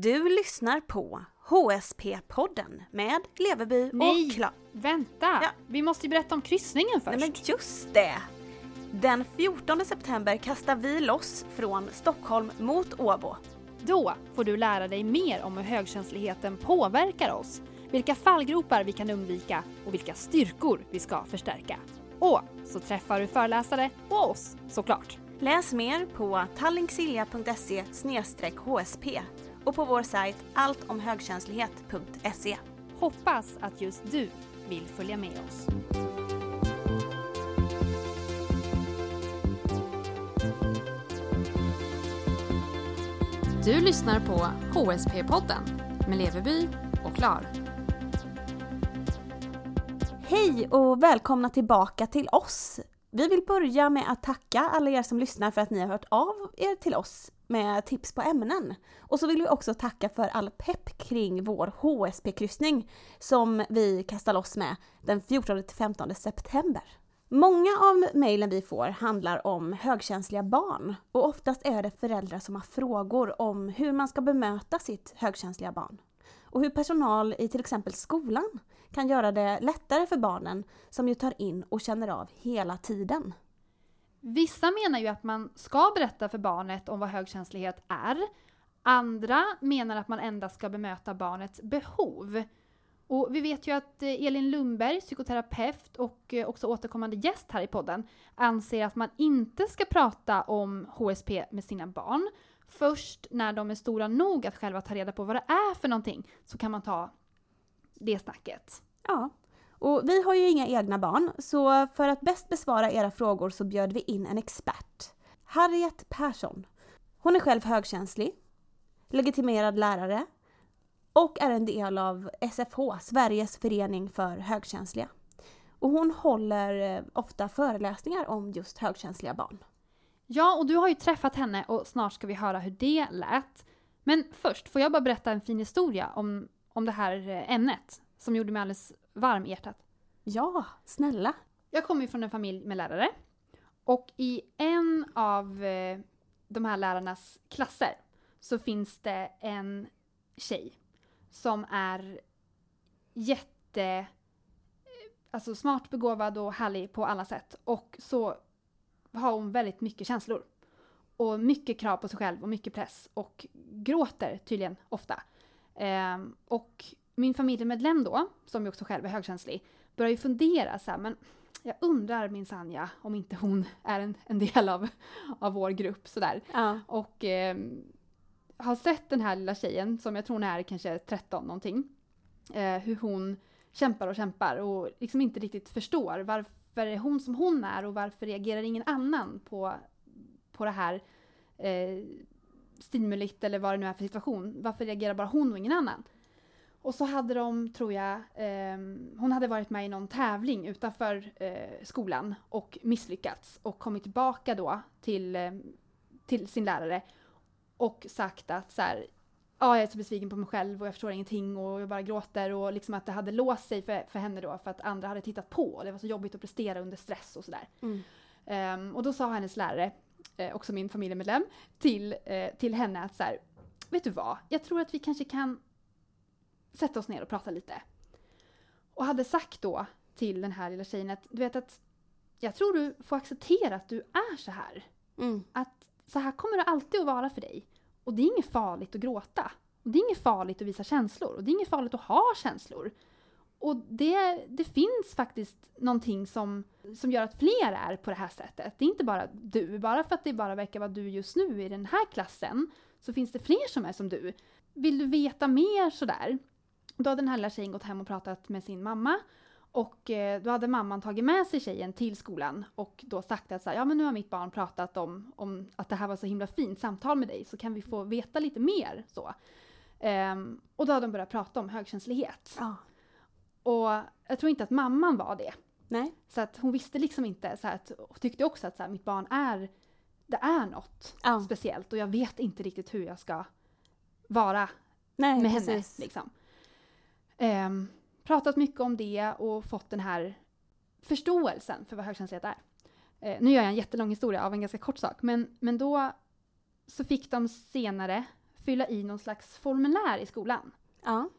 Du lyssnar på HSP-podden med Leveby Nej. och Kla... Vänta! Ja. Vi måste ju berätta om kryssningen först. Nej men just det! Den 14 september kastar vi loss från Stockholm mot Åbo. Då får du lära dig mer om hur högkänsligheten påverkar oss, vilka fallgropar vi kan undvika och vilka styrkor vi ska förstärka. Och så träffar du föreläsare och oss såklart. Läs mer på tallingsilja.se hsp och på vår sajt alltomhögkänslighet.se. Hoppas att just du vill följa med oss. Du lyssnar på HSP-podden med Leveby och Klar. Hej och välkomna tillbaka till oss! Vi vill börja med att tacka alla er som lyssnar för att ni har hört av er till oss med tips på ämnen. Och så vill vi också tacka för all pepp kring vår HSP-kryssning som vi kastar loss med den 14-15 september. Många av mejlen vi får handlar om högkänsliga barn och oftast är det föräldrar som har frågor om hur man ska bemöta sitt högkänsliga barn. Och hur personal i till exempel skolan kan göra det lättare för barnen som ju tar in och känner av hela tiden. Vissa menar ju att man ska berätta för barnet om vad högkänslighet är. Andra menar att man endast ska bemöta barnets behov. Och vi vet ju att eh, Elin Lundberg, psykoterapeut och eh, också återkommande gäst här i podden, anser att man inte ska prata om HSP med sina barn. Först när de är stora nog att själva ta reda på vad det är för någonting så kan man ta det snacket. Ja, och vi har ju inga egna barn så för att bäst besvara era frågor så bjöd vi in en expert. Harriet Persson. Hon är själv högkänslig, legitimerad lärare och är en del av SFH, Sveriges förening för högkänsliga. Och hon håller eh, ofta föreläsningar om just högkänsliga barn. Ja, och du har ju träffat henne och snart ska vi höra hur det lät. Men först får jag bara berätta en fin historia om, om det här eh, ämnet som gjorde mig alldeles varm i hjärtat. Ja, snälla. Jag kommer ju från en familj med lärare och i en av eh, de här lärarnas klasser så finns det en tjej som är jätte eh, alltså smart, begåvad och härlig på alla sätt. Och så har hon väldigt mycket känslor. Och mycket krav på sig själv och mycket press och gråter tydligen ofta. Ehm, och min familjemedlem då, som ju också själv är högkänslig, börjar ju fundera så här, men jag undrar min Sanja om inte hon är en, en del av, av vår grupp sådär. Ja. Och ehm, har sett den här lilla tjejen, som jag tror hon är kanske 13 någonting, eh, hur hon kämpar och kämpar och liksom inte riktigt förstår varför är hon som hon är och varför reagerar ingen annan på, på det här eh, stimulit eller vad det nu är för situation. Varför reagerar bara hon och ingen annan? Och så hade de, tror jag, ehm, hon hade varit med i någon tävling utanför eh, skolan och misslyckats och kommit tillbaka då till, eh, till sin lärare och sagt att så här, ja, jag är så besviken på mig själv och jag förstår ingenting och jag bara gråter och liksom att det hade låst sig för, för henne då för att andra hade tittat på och det var så jobbigt att prestera under stress och sådär. Mm. Ehm, och då sa hennes lärare, eh, också min familjemedlem, till, eh, till henne att så här, vet du vad, jag tror att vi kanske kan sätta oss ner och prata lite. Och hade sagt då till den här lilla tjejen att du vet att jag tror du får acceptera att du är så här. Mm. Att så här kommer det alltid att vara för dig. Och det är inget farligt att gråta. Och det är inget farligt att visa känslor. Och det är inget farligt att ha känslor. Och det, det finns faktiskt någonting som, som gör att fler är på det här sättet. Det är inte bara du. Bara för att det bara verkar vara du just nu i den här klassen så finns det fler som är som du. Vill du veta mer sådär? Då hade den här lilla tjejen gått hem och pratat med sin mamma. Och eh, då hade mamman tagit med sig tjejen till skolan och då sagt att så här, ja men nu har mitt barn pratat om, om att det här var så himla fint samtal med dig så kan vi få veta lite mer så. Ehm, och då hade de börjat prata om högkänslighet. Ja. Och jag tror inte att mamman var det. Nej. Så att hon visste liksom inte, så att, och tyckte också att så här, mitt barn är, det är något Ja. speciellt och jag vet inte riktigt hur jag ska vara Nej, med precis. henne. Liksom. Ehm, pratat mycket om det och fått den här förståelsen för vad högkänslighet är. Eh, nu gör jag en jättelång historia av en ganska kort sak, men, men då så fick de senare fylla i någon slags formulär i skolan. Ja.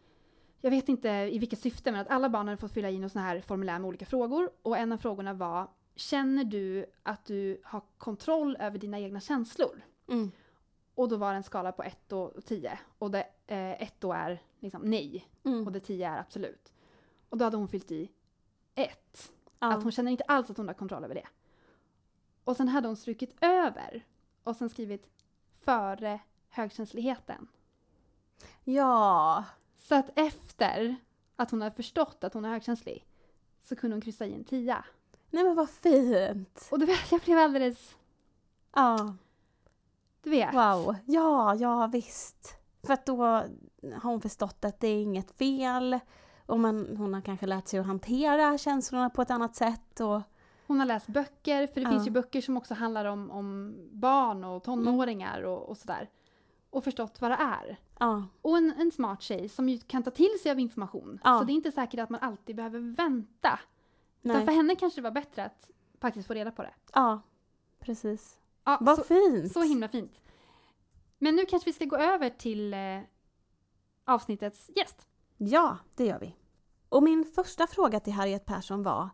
Jag vet inte i vilket syfte, men att alla barn hade fått fylla i någon sån här formulär med olika frågor. Och en av frågorna var, känner du att du har kontroll över dina egna känslor? Mm. Och då var det en skala på 1 och 10. Och det 1 då är liksom nej, Mm. och det 10 är absolut. Och då hade hon fyllt i 1. Ja. Att hon känner inte alls att hon har kontroll över det. Och sen hade hon strukit över och sen skrivit före högkänsligheten. ja. Så att efter att hon hade förstått att hon är högkänslig så kunde hon kryssa i en tia. Nej men vad fint. Och du vet, jag blev alldeles... Ja. Du vet. Wow. Ja, ja visst. För att då har hon förstått att det är inget fel. Och man, hon har kanske lärt sig att hantera känslorna på ett annat sätt. Och, Hon har läst böcker, för det Ja. finns ju böcker som också handlar om, om barn och tonåringar och, och sådär. Och förstått vad det är. ja. Och en, en smart tjej som ju kan ta till sig av information. Ja. Så det är inte säkert att man alltid behöver vänta. Utan Nej. för henne kanske det var bättre att faktiskt få reda på det. ja, precis. Ja, Vad så, fint. så himla fint. Men nu kanske vi ska gå över till eh, avsnittets gäst. Ja, det gör vi. Och min första fråga till Harriet Persson var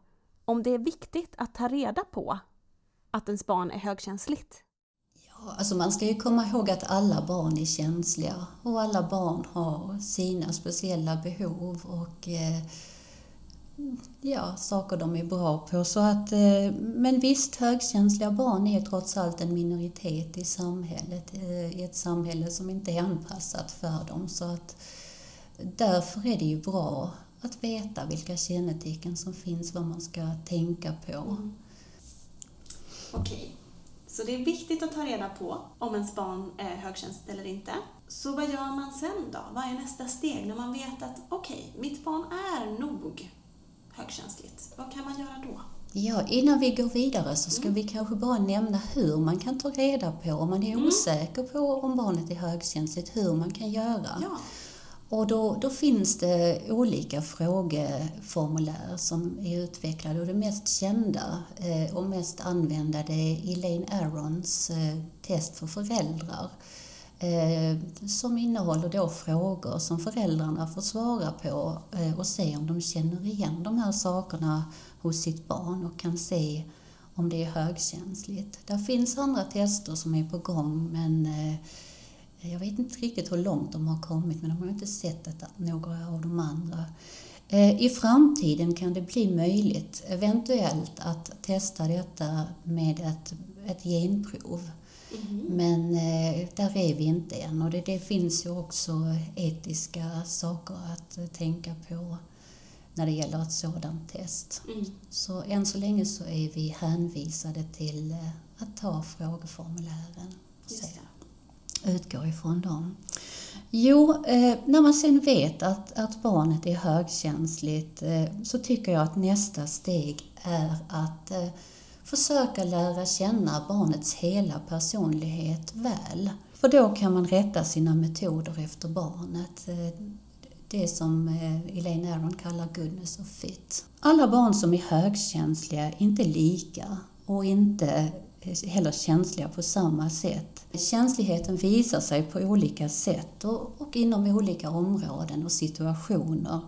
om det är viktigt att ta reda på att ens barn är högkänsligt. Ja, Alltså man ska ju komma ihåg att alla barn är känsliga och alla barn har sina speciella behov och eh, ja, saker de är bra på. Så att, eh, men visst, högkänsliga barn är trots allt en minoritet i samhället, eh, i ett samhälle som inte är anpassat för dem. Så att därför är det ju bra att veta vilka kännetecken som finns, vad man ska tänka på. Mm. Okej, så det är viktigt att ta reda på om ens barn är högkänsligt eller inte. Så vad gör man sen då? Vad är nästa steg när man vet att okej, mitt barn är nog högkänsligt? Vad kan man göra då? Ja, innan vi går vidare så ska vi kanske bara nämna hur man kan ta reda på, om man är osäker på om barnet är högkänsligt, hur man kan göra. Ja, Och då, då finns det olika frågeformulär som är utvecklade och det mest kända eh, och mest använda det är Elaine Arons eh, test för föräldrar. Eh, som innehåller då frågor som föräldrarna får svara på eh, och se om de känner igen de här sakerna hos sitt barn och kan se om det är högkänsligt. Det finns andra tester som är på gång men eh, jag vet inte riktigt hur långt de har kommit men de har inte sett att några av de andra. Eh, I framtiden kan det bli möjligt eventuellt att testa detta med ett, ett genprov. Men eh, där är vi inte än. Och det, det finns ju också etiska saker att eh, tänka på när det gäller ett sådant test. Så än så länge så är vi hänvisade till eh, att ta frågeformulären och se. utgår ifrån dem. Jo, när man sen vet att, att barnet är högkänsligt så tycker jag att nästa steg är att försöka lära känna barnets hela personlighet väl. För då kan man rätta sina metoder efter barnet. Det som eh, Elaine Aron kallar goodness of fit. Alla barn som är högkänsliga är inte lika och inte eh, heller känsliga på samma sätt. Känsligheten visar sig på olika sätt och, och inom olika områden och situationer.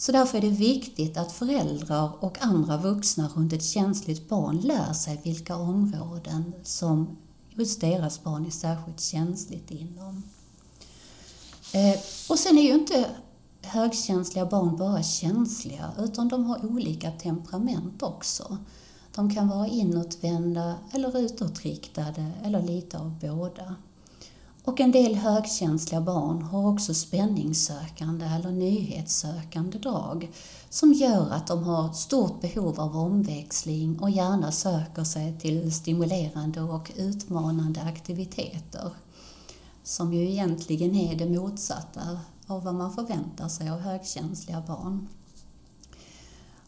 Så därför är det viktigt att föräldrar och andra vuxna runt ett känsligt barn lär sig vilka områden som just deras barn är särskilt känsligt inom. Eh, och sen är ju inte högkänsliga barn bara känsliga utan de har olika temperament också. De kan vara inåtvända eller utåtriktade eller lite av båda. Och en del högkänsliga barn har också spänningssökande eller nyhetssökande drag som gör att de har stort behov av omväxling och gärna söker sig till stimulerande och utmanande aktiviteter. Som ju egentligen är det motsatta av vad man förväntar sig av högkänsliga barn.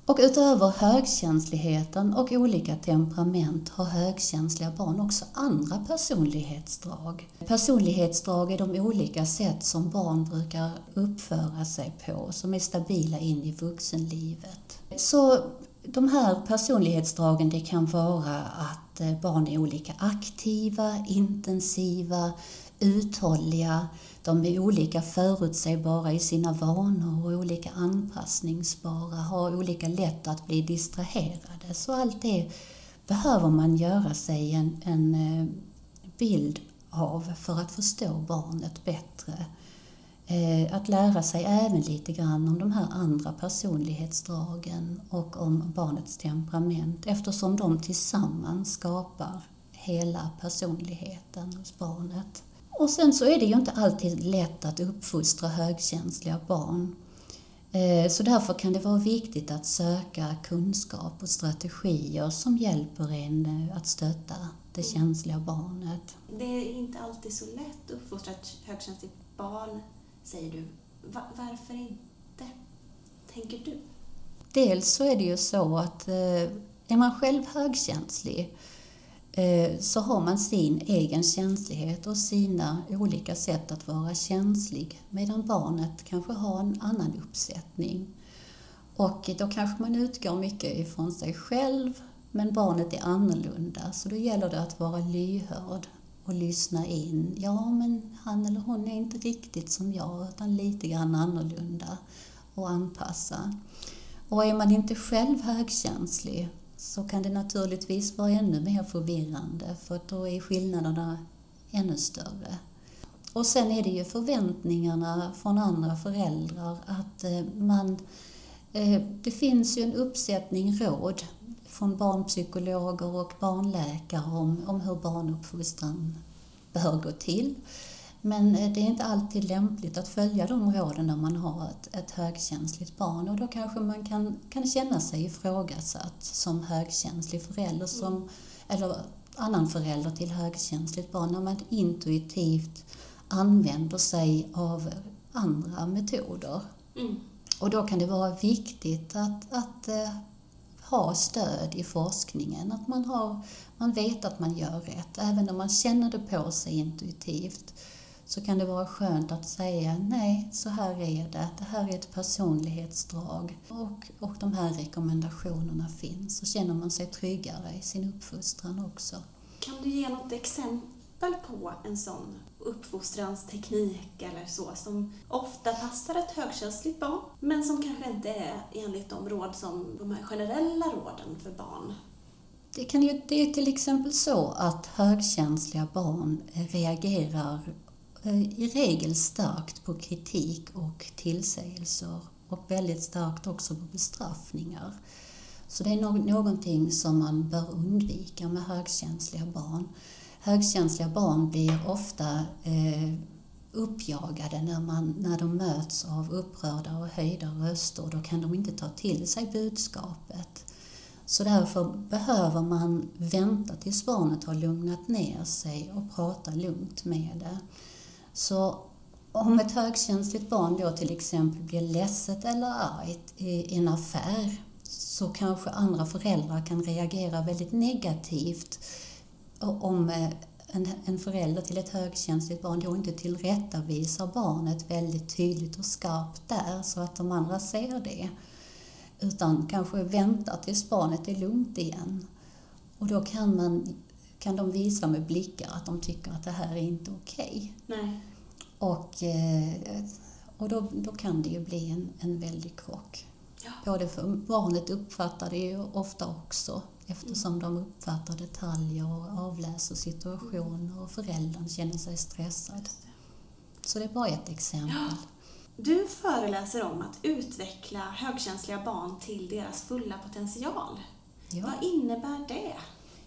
Och utöver högkänsligheten och olika temperament har högkänsliga barn också andra personlighetsdrag. Personlighetsdrag är de olika sätt som barn brukar uppföra sig på som är stabila in i vuxenlivet. Så de här personlighetsdragen det kan vara att eh, barn är olika aktiva, intensiva, uthålliga, de är olika förutsägbara i sina vanor och olika anpassningsbara, har olika lätt att bli distraherade. Så allt det behöver man göra sig en, en eh, bild av för att förstå barnet bättre. Eh, att lära sig även lite grann om de här andra personlighetsdragen och om barnets temperament eftersom de tillsammans skapar hela personligheten hos barnet. Och sen så är det ju inte alltid lätt att uppfostra högkänsliga barn. Eh, så därför kan det vara viktigt att söka kunskap och strategier som hjälper en eh, att stötta det känsliga barnet. Det är inte alltid så lätt att uppfostra ett högkänsligt barn, säger du. varför inte, tänker du? Dels så är det ju så att eh, är man själv högkänslig Eh, så har man sin egen känslighet och sina olika sätt att vara känslig medan barnet kanske har en annan uppsättning. Och då kanske man utgår mycket ifrån sig själv men barnet är annorlunda så då gäller det att vara lyhörd och lyssna in. Ja, men han eller hon är inte riktigt som jag utan lite grann annorlunda och anpassa. Och är man inte själv högkänslig så kan det naturligtvis vara ännu mer förvirrande för då är skillnaderna ännu större. Och sen är det ju förväntningarna från andra föräldrar att eh, man... Eh, det finns ju en uppsättning råd från barnpsykologer och barnläkare om, om hur barnuppfostran bör gå till. Men eh, det är inte alltid lämpligt att följa de råden när man har ett, ett högkänsligt barn och då kanske man kan, kan känna sig ifrågasatt som högkänslig förälder som, eller annan förälder till högkänsligt barn när man intuitivt använder sig av andra metoder. Mm. Och då kan det vara viktigt att, att eh, ha stöd i forskningen, att man, har, man vet att man gör rätt, även om man känner det på sig intuitivt så kan det vara skönt att säga nej, så här är det, det här är ett personlighetsdrag och, och de här rekommendationerna finns. Så känner man sig tryggare i sin uppfostran också. Kan du ge något exempel på en sån uppfostransteknik eller så som ofta passar ett högkänsligt barn men som kanske inte är enligt de råd som de här generella råden för barn det, kan ju, det är till exempel så att högkänsliga barn reagerar Eh, i regel starkt på kritik och tillsägelser och väldigt starkt också på bestraffningar. Så det är någonting som man bör undvika med högkänsliga barn. Högkänsliga barn blir ofta eh, uppjagade när, man, när de möts av upprörda och höjda röster. Då kan de inte ta till sig budskapet. Så därför behöver man vänta tills barnet har lugnat ner sig och prata lugnt med det. Så om ett högkänsligt barn då till exempel blir ledset eller argt i en affär så kanske andra föräldrar kan reagera väldigt negativt om eh, en förälder till ett högkänsligt barn då inte tillrättavisar barnet väldigt tydligt och skarpt där så att de andra ser det. Utan kanske väntar tills barnet är lugnt igen. Och då kan man kan de visa med blickar att de tycker att det här är inte okej. Okay. Och, eh, och då, då kan det ju bli en, en väldig krock. Ja. Både för barnet uppfattar det ju ofta också eftersom de uppfattar detaljer och avläser situationer och föräldern känner sig stressad. Så det är bara ett exempel. Ja. Du föreläser om att utveckla högkänsliga barn till deras fulla potential. Ja. Vad innebär det?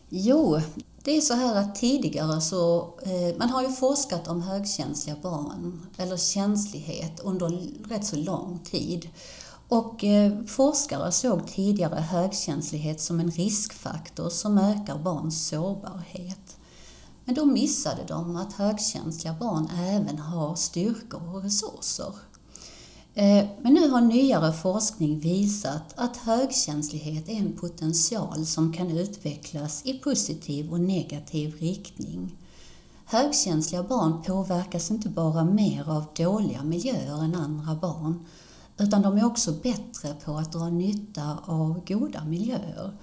Jo, det är så här att tidigare så, eh, man har ju forskat om högkänsliga barn, eller känslighet, under rätt så lång tid. Och eh, forskare såg tidigare högkänslighet som en riskfaktor som ökar barns sårbarhet. Men då missade de att högkänsliga barn även har styrkor och resurser. Eh, men nu har nyare forskning visat att högkänslighet är en potential som kan utvecklas i positiv och negativ riktning. Högkänsliga barn påverkas inte bara mer av dåliga miljöer än andra barn, utan de är också bättre på att dra nytta av goda miljöer.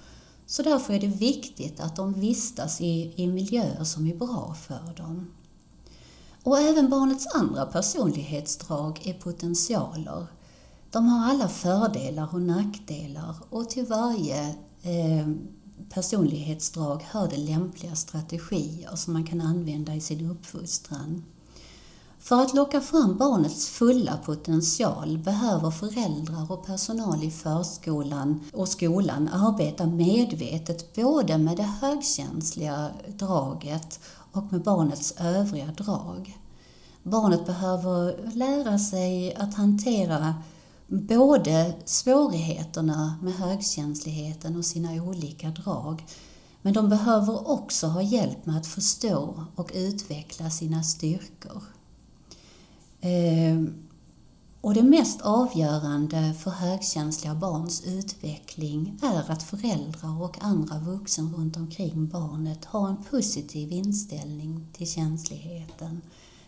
Så därför är det viktigt att de vistas i, i miljöer som är bra för dem. Och även barnets andra personlighetsdrag är potentialer. De har alla fördelar och nackdelar och till varje eh, personlighetsdrag hör det lämpliga strategier som man kan använda i sin uppfostran. För att locka fram barnets fulla potential behöver föräldrar och personal i förskolan och skolan arbeta medvetet både med det högkänsliga draget och med barnets övriga drag. Barnet behöver lära sig att hantera både svårigheterna med högkänsligheten och sina olika drag men de behöver också ha hjälp med att förstå och utveckla sina styrkor. Eh, och det mest avgörande för högkänsliga barns utveckling är att föräldrar och andra vuxna runt omkring barnet har en positiv inställning till känsligheten.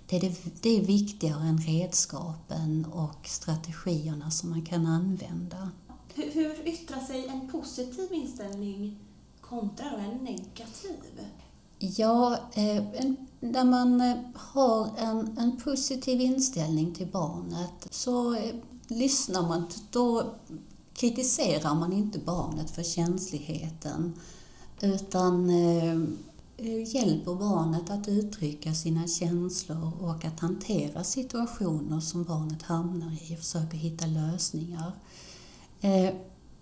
Det är, det, det är viktigare än redskapen och strategierna som man kan använda. Hur, hur yttrar sig en positiv inställning kontra en negativ? Ja, eh, när man eh, har en, en positiv inställning till barnet så eh, lyssnar man, då kritiserar man inte barnet för känsligheten utan eh, hjälper barnet att uttrycka sina känslor och att hantera situationer som barnet hamnar i och försöker hitta lösningar.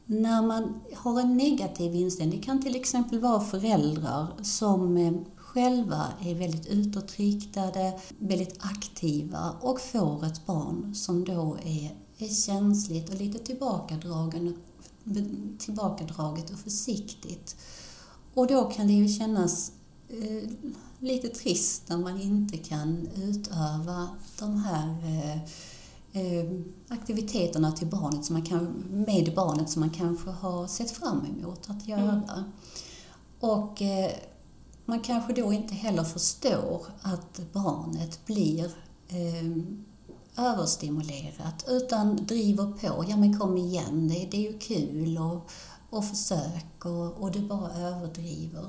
När man har en negativ inställning, det kan till exempel vara föräldrar som själva är väldigt utåtriktade, väldigt aktiva och får ett barn som då är, är känsligt och lite tillbakadragen, tillbakadraget och försiktigt. Och då kan det ju kännas eh, lite trist när man inte kan utöva de här eh, eh, aktiviteterna till barnet som man kan, med barnet som man kanske har sett fram emot att göra. Mm. Och eh, man kanske då inte heller förstår att barnet blir eh, överstimulerat utan driver på. Ja men kom igen, det, det är ju kul och, och försök och, och det bara överdriver.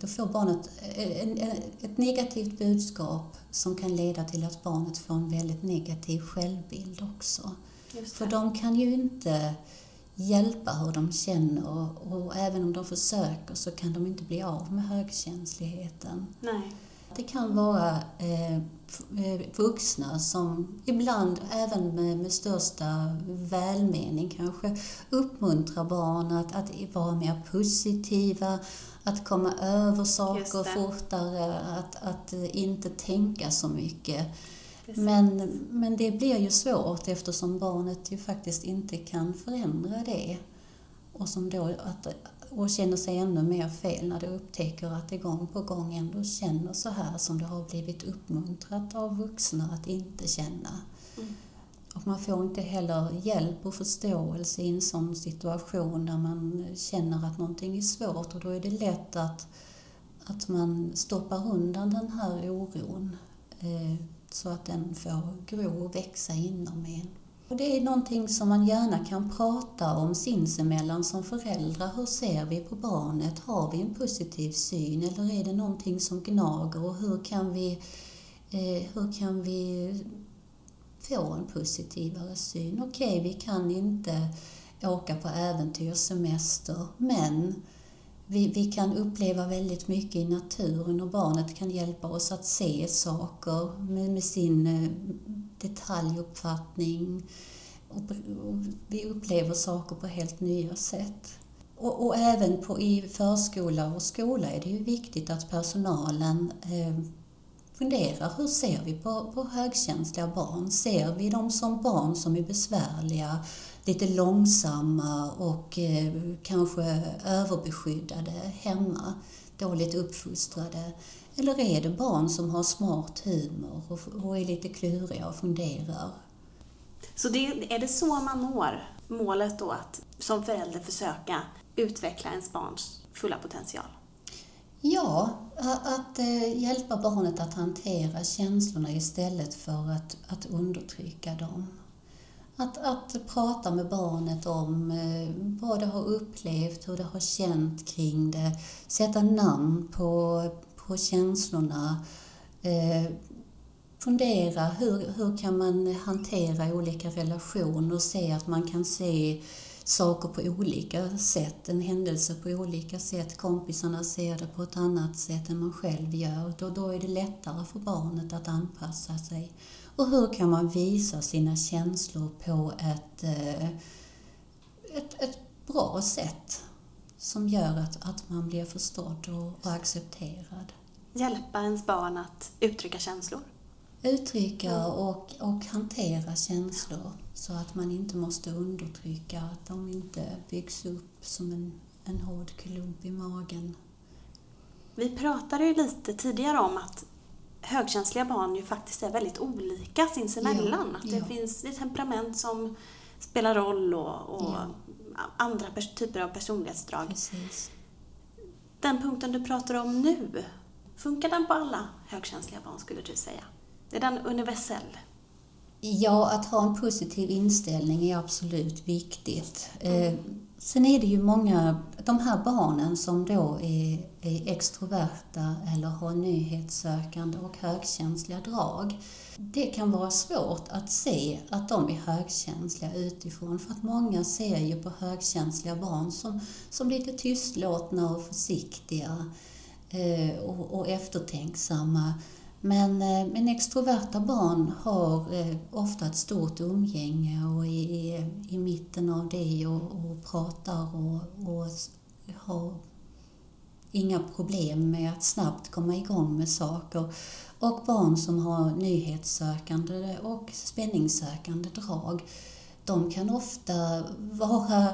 Då får barnet en, en, ett negativt budskap som kan leda till att barnet får en väldigt negativ självbild också. För de kan ju inte hjälpa hur de känner och, och, även om de försöker så kan de inte bli av med högkänsligheten. Nej. Det kan vara eh, eh, vuxna som ibland, även med, med största välmening kanske, uppmuntrar barn att, att vara mer positiva, att komma över saker fortare, att, att inte tänka så mycket. Men, men det blir ju svårt eftersom barnet ju faktiskt inte kan förändra det. Och, som då, att, och känner sig ännu mer fel när det upptäcker att det gång på gång ändå känner så här som det har blivit uppmuntrat av vuxna att inte känna. Mm. Och man får inte heller hjälp och förståelse i en sån situation när man känner att någonting är svårt och då är det lätt att, att man stoppar undan den här oron. Eh, så att den får gro och växa inom en. Och det är någonting som man gärna kan prata om sinsemellan som föräldrar. Hur ser vi på barnet? Har vi en positiv syn eller är det någonting som gnager och hur kan vi, eh, hur kan vi få en positivare syn? Okej, okay, vi kan inte åka på äventyrssemester men vi, vi kan uppleva väldigt mycket i naturen och barnet kan hjälpa oss att se saker med, med sin eh, detaljuppfattning. Och, och vi upplever saker på helt nya sätt. Och, och, även på, i förskola och skola är det ju viktigt att personalen eh, funderar, hur ser vi på, på högkänsliga barn? Ser vi dem som barn som är besvärliga? Lite långsamma och eh, kanske överbeskyddade hemma, dåligt uppfostrade. Eller är det barn som har smart humor och, är lite kluriga och funderar? Så det, är det så man når målet då att som förälder försöka utveckla ens barns fulla potential? Ja, att eh, hjälpa barnet att hantera känslorna istället för att, att undertrycka dem. Att, att prata med barnet om eh, vad det har upplevt, hur det har känt kring det, sätta namn på, på känslorna. Eh, fundera hur, hur kan man hantera olika relationer och se att man kan se saker på olika sätt, en händelse på olika sätt. Kompisarna ser det på ett annat sätt än man själv gör. Då, då är det lättare för barnet att anpassa sig. Och hur kan man visa sina känslor på ett, eh, ett, ett bra sätt som gör att, att man blir förstådd och, och accepterad. Hjälpa ens barn att uttrycka känslor? Uttrycka och, och hantera känslor så att man inte måste undertrycka, att de inte byggs upp som en, en hård klump i magen. Vi pratade ju lite tidigare om att högkänsliga barn ju faktiskt är väldigt olika sinsemellan. Ja, att det ja. finns ett temperament som spelar roll och, och Ja. andra typer av personlighetsdrag. Precis. Den punkten du pratar om nu, funkar den på alla högkänsliga barn skulle du säga? Är den universell? Ja, att ha en positiv inställning är absolut viktigt. Eh, sen är det ju många, de här barnen som då är, är extroverta eller har nyhetssökande och högkänsliga drag. Det kan vara svårt att se att de är högkänsliga utifrån för att många ser ju på högkänsliga barn som, som lite tystlåtna och försiktiga eh, och, och eftertänksamma. Men, eh, men extroverta barn har eh, ofta ett stort umgänge och är i, mitten av det och, och pratar och, och har inga problem med att snabbt komma igång med saker. Och barn som har nyhetssökande och spänningssökande drag, de kan ofta vara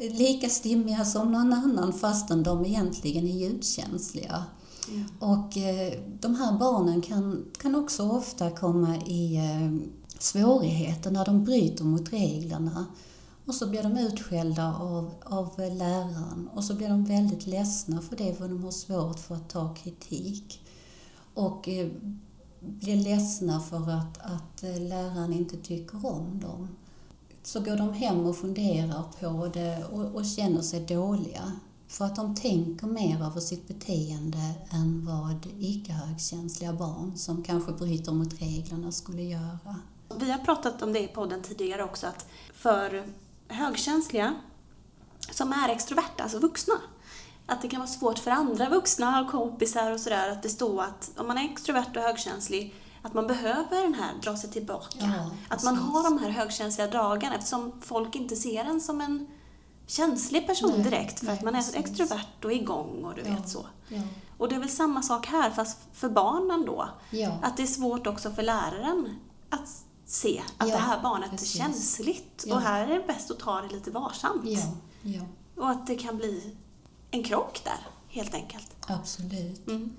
lika stimmiga som någon annan fastän de egentligen är ljudkänsliga. Och eh, de här barnen kan, kan också ofta komma i eh, svårigheter när de bryter mot reglerna. Och så blir de utskällda av, av läraren och så blir de väldigt ledsna för det för de har svårt för att ta kritik. Och eh, blir ledsna för att, att eh, läraren inte tycker om dem. Så går de hem och funderar på det och, och känner sig dåliga. För att de tänker mer över sitt beteende än vad icke-högkänsliga barn som kanske bryter mot reglerna skulle göra. Vi har pratat om det i podden tidigare också, att för högkänsliga som är extroverta, alltså vuxna, att det kan vara svårt för andra vuxna och kompisar och sådär att det står att om man är extrovert och högkänslig att man behöver den här dra sig tillbaka. Ja, att man har de här högkänsliga dragen eftersom folk inte ser en som en känslig person Nej, direkt för nej, att man är precis. extrovert och igång och du Ja. vet så. Ja, Och det är väl samma sak här fast för barnen då. ja, Att det är svårt också för läraren att se att det här barnet precis. är känsligt och här är det bäst att ta det lite varsamt. Och att det kan bli en krock där, helt enkelt. absolut. Mm.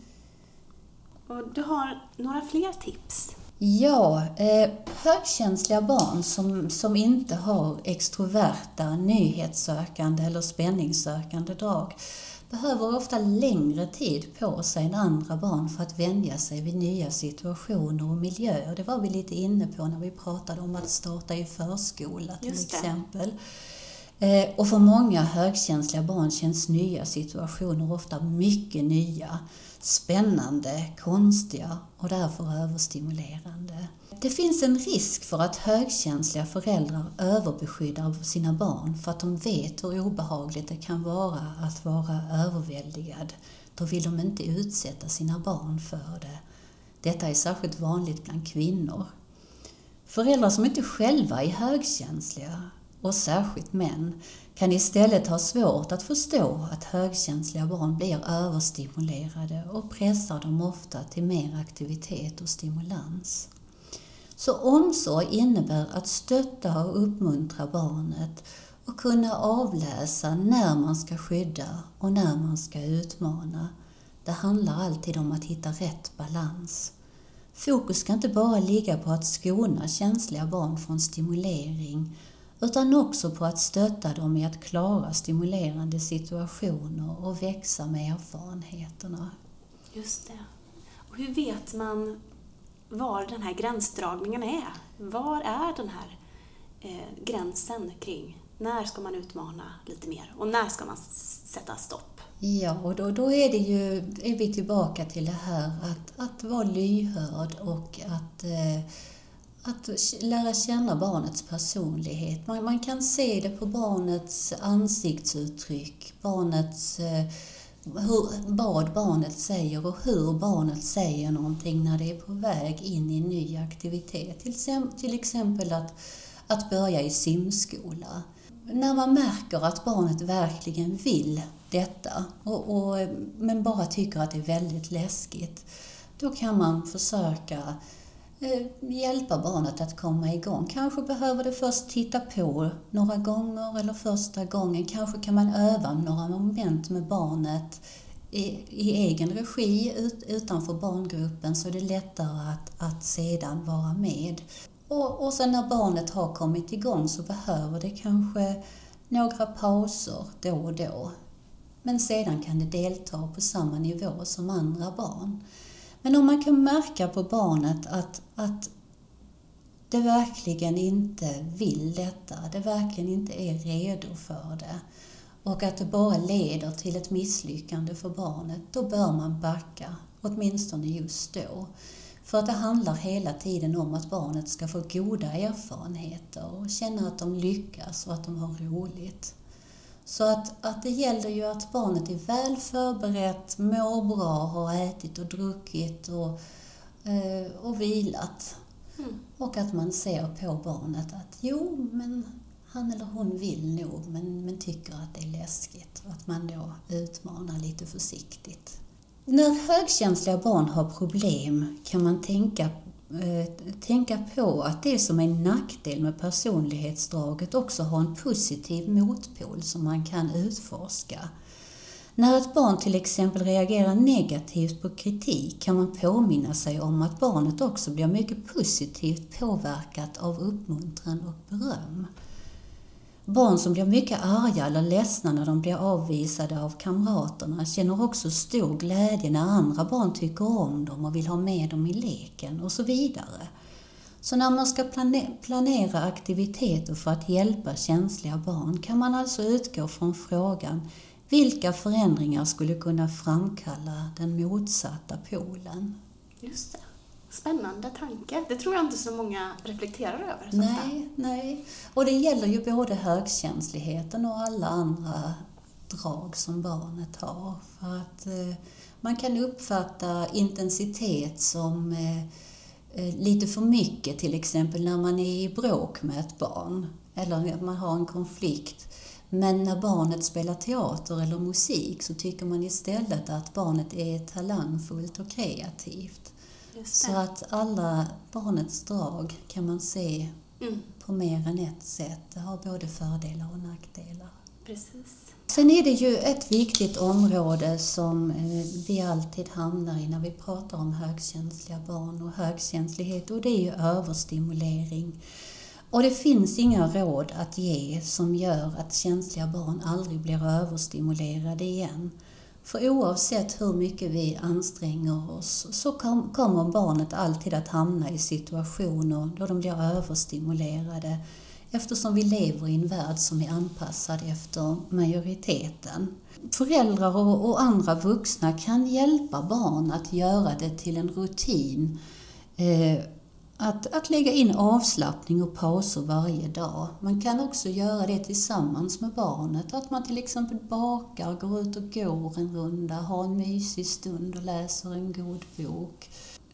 Och du har några fler tips? Ja, eh, högkänsliga barn som, som inte har extroverta, nyhetssökande eller spänningssökande drag behöver ofta längre tid på sig än andra barn för att vänja sig vid nya situationer och miljöer. Det var vi lite inne på när vi pratade om att starta i förskola till exempel. Eh, och för många högkänsliga barn känns nya situationer ofta mycket nya, spännande, konstiga och därför överstimulerande. Det finns en risk för att högkänsliga föräldrar överbeskyddar sina barn för att de vet hur obehagligt det kan vara att vara överväldigad. Då vill de inte utsätta sina barn för det. Detta är särskilt vanligt bland kvinnor. Föräldrar som inte själva är högkänsliga, och särskilt män, kan istället ha svårt att förstå att högkänsliga barn blir överstimulerade och pressar dem ofta till mer aktivitet och stimulans. Så omsorg innebär att stötta och uppmuntra barnet och kunna avläsa när man ska skydda och när man ska utmana. Det handlar alltid om att hitta rätt balans. Fokus ska inte bara ligga på att skona känsliga barn från stimulering utan också på att stötta dem i att klara stimulerande situationer och växa med erfarenheterna. Just det. Och hur vet man var den här gränsdragningen är? Var är den här eh, gränsen kring när ska man utmana lite mer och när ska man sätta stopp? Ja, och då, då är, det ju, är vi tillbaka till det här att, att vara lyhörd och att, eh, att lära känna barnets personlighet. Man, man kan se det på barnets ansiktsuttryck, barnets eh, hur, vad barnet säger och hur barnet säger någonting när det är på väg in i en ny aktivitet. Till, till exempel att, att börja i simskola. När man märker att barnet verkligen vill detta, och, och, men bara tycker att det är väldigt läskigt, då kan man försöka Eh, hjälpa barnet att komma igång. Kanske behöver det först titta på några gånger eller första gången. Kanske kan man öva några moment med barnet i, i egen regi ut, utanför barngruppen så är det lättare att, att sedan vara med. Och, och sen när barnet har kommit igång så behöver det kanske några pauser då och då. Men sedan kan det delta på samma nivå som andra barn. Men om man kan märka på barnet att, att det verkligen inte vill detta, det verkligen inte är redo för det och att det bara leder till ett misslyckande för barnet, då bör man backa, åtminstone just då. För att det handlar hela tiden om att barnet ska få goda erfarenheter och känna att de lyckas och att de har roligt. Så att, att det gäller ju att barnet är väl förberett, mår bra, har ätit och druckit och, eh, och vilat. Mm. Och att man ser på barnet att jo, men han eller hon vill nog men, men tycker att det är läskigt. Och att man då utmanar lite försiktigt. När högkänsliga barn har problem kan man tänka, Eh, tänka på att det som är en nackdel med personlighetsdraget också har en positiv motpol som man kan utforska. När ett barn till exempel reagerar negativt på kritik kan man påminna sig om att barnet också blir mycket positivt påverkat av uppmuntran och beröm. Barn som blir mycket arga eller ledsna när de blir avvisade av kamraterna känner också stor glädje när andra barn tycker om dem och vill ha med dem i leken och så vidare. Så när man ska planera aktiviteter för att hjälpa känsliga barn kan man alltså utgå från frågan vilka förändringar skulle kunna framkalla den motsatta polen? Just det. Spännande tanke. Det tror jag inte så många reflekterar över. Så nej, nej. Och det gäller ju både högkänsligheten och alla andra drag som barnet har. För att eh, man kan uppfatta intensitet som eh, eh lite för mycket, till exempel när man är i bråk med ett barn. Eller man har en konflikt. Men när barnet spelar teater eller musik så tycker man istället att barnet är talangfullt och kreativt. Så att alla barnets drag kan man se mm. på mer än ett sätt. Det har både fördelar och nackdelar. Precis. Sen är det ju ett viktigt område som eh, vi alltid hamnar i när vi pratar om högkänsliga barn och högkänslighet och det är ju överstimulering. Och det finns inga råd att ge som gör att känsliga barn aldrig blir överstimulerade igen. För oavsett hur mycket vi anstränger oss så kom, kommer barnet alltid att hamna i situationer då de blir överstimulerade eftersom vi lever i en värld som är anpassad efter majoriteten. Föräldrar och, och andra vuxna kan hjälpa barn att göra det till en rutin eh, att, att lägga in avslappning och pauser varje dag. Man kan också göra det tillsammans med barnet. Att man till exempel bakar, går ut och går en runda, har en mysig stund och läser en god bok.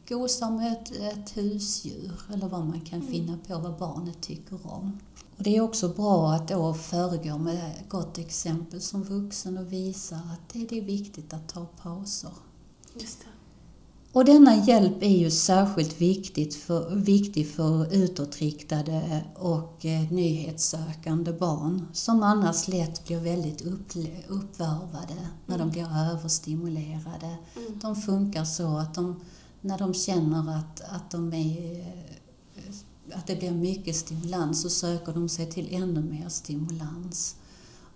Gosar med ett, ett husdjur eller vad man kan mm. finna på vad barnet tycker om. Och det är också bra att då föregå med gott exempel som vuxen och visa att det, är viktigt att ta pauser. Just det. Och denna hjälp är ju särskilt viktigt för, viktig för utåtriktade och eh, nyhetssökande barn som annars lätt blir väldigt upp, uppvarvade när de mm. blir överstimulerade. Mm. De funkar så att de, när de känner att, att, de är, eh, att det blir mycket stimulans så söker de sig till ännu mer stimulans.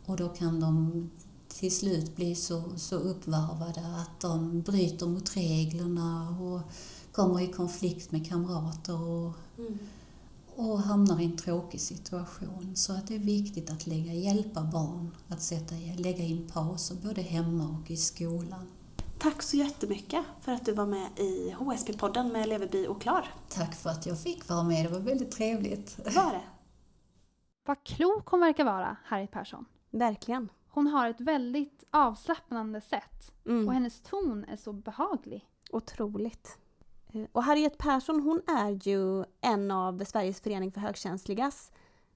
Och då kan de till slut blir så, så uppvarvade att de bryter mot reglerna och kommer i konflikt med kamrater. Och, mm. och hamnar i en tråkig situation. Så att det är viktigt att lägga, hjälpa barn att sätta, lägga in pauser både hemma och i skolan. Tack så jättemycket för att du var med i HSP-podden med Leverby och Klar. Tack för att jag fick vara med, det var väldigt trevligt. Det var det. Vad klok hon verkar vara, Harriet Persson. Verkligen. Hon har ett väldigt avslappnande sätt Mm. och hennes ton är så behaglig. Otroligt. Eh, Och Harriet Persson hon är ju en av Sveriges förening för högkänsligas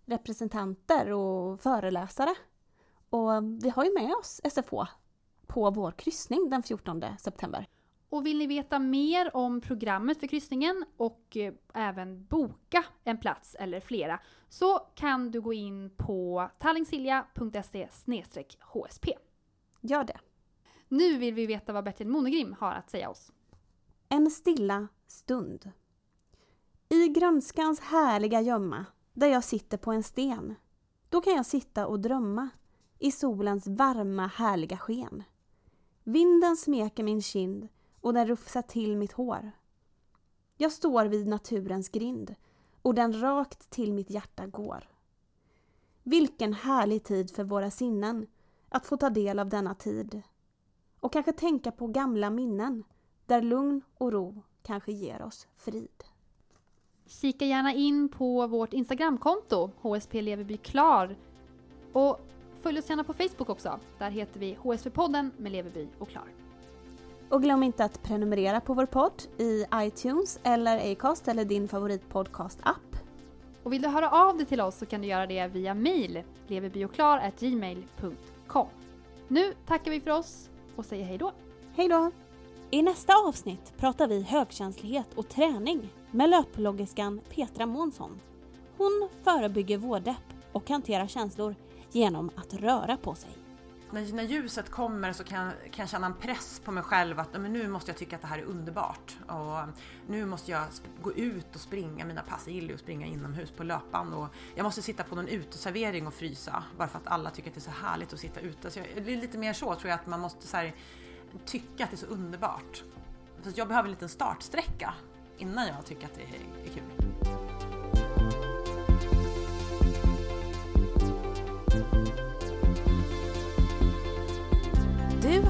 representanter och föreläsare. Och vi har ju med oss SFH på vår kryssning den 14 september. Och vill ni veta mer om programmet för kryssningen och eh, även boka en plats eller flera så kan du gå in på tallingsilja.se hsp. Gör det. Nu vill vi veta vad Bertil Monegrim har att säga oss. En stilla stund. I grönskans härliga gömma, där jag sitter på en sten, då kan jag sitta och drömma i solens varma härliga sken. Vinden smeker min kind och den rufsar till mitt hår. Jag står vid naturens grind och den rakt till mitt hjärta går. Vilken härlig tid för våra sinnen att få ta del av denna tid och kanske tänka på gamla minnen där lugn och ro kanske ger oss frid. Kika gärna in på vårt Instagramkonto, HSP Leverby Klar. Och följ oss gärna på Facebook också. Där heter vi HSP-podden med Leverby och Klar. Och glöm inte att prenumerera på vår podd i iTunes eller Acast eller din favoritpodcast-app. Och vill du höra av dig till oss så kan du göra det via mail, leverbyoklar.gmail.com. Nu tackar vi för oss och säger hej då. Hej då! I nästa avsnitt pratar vi högkänslighet och träning med löploggiskan Petra Månsson. Hon förebygger vårdepp och hanterar känslor genom att röra på sig. När, när ljuset kommer så kan, kan jag känna en press på mig själv att men nu måste jag tycka att det här är underbart. Och um, nu måste jag gå ut och springa mina pass. Jag gillar ju att springa inomhus på löpan. Och jag måste sitta på någon uteservering och frysa. Bara för att alla tycker att det är så härligt att sitta ute. Så jag, det är lite mer så tror jag att man måste så här, tycka att det är så underbart. Så jag behöver en liten startsträcka innan jag tycker att det är, är kul.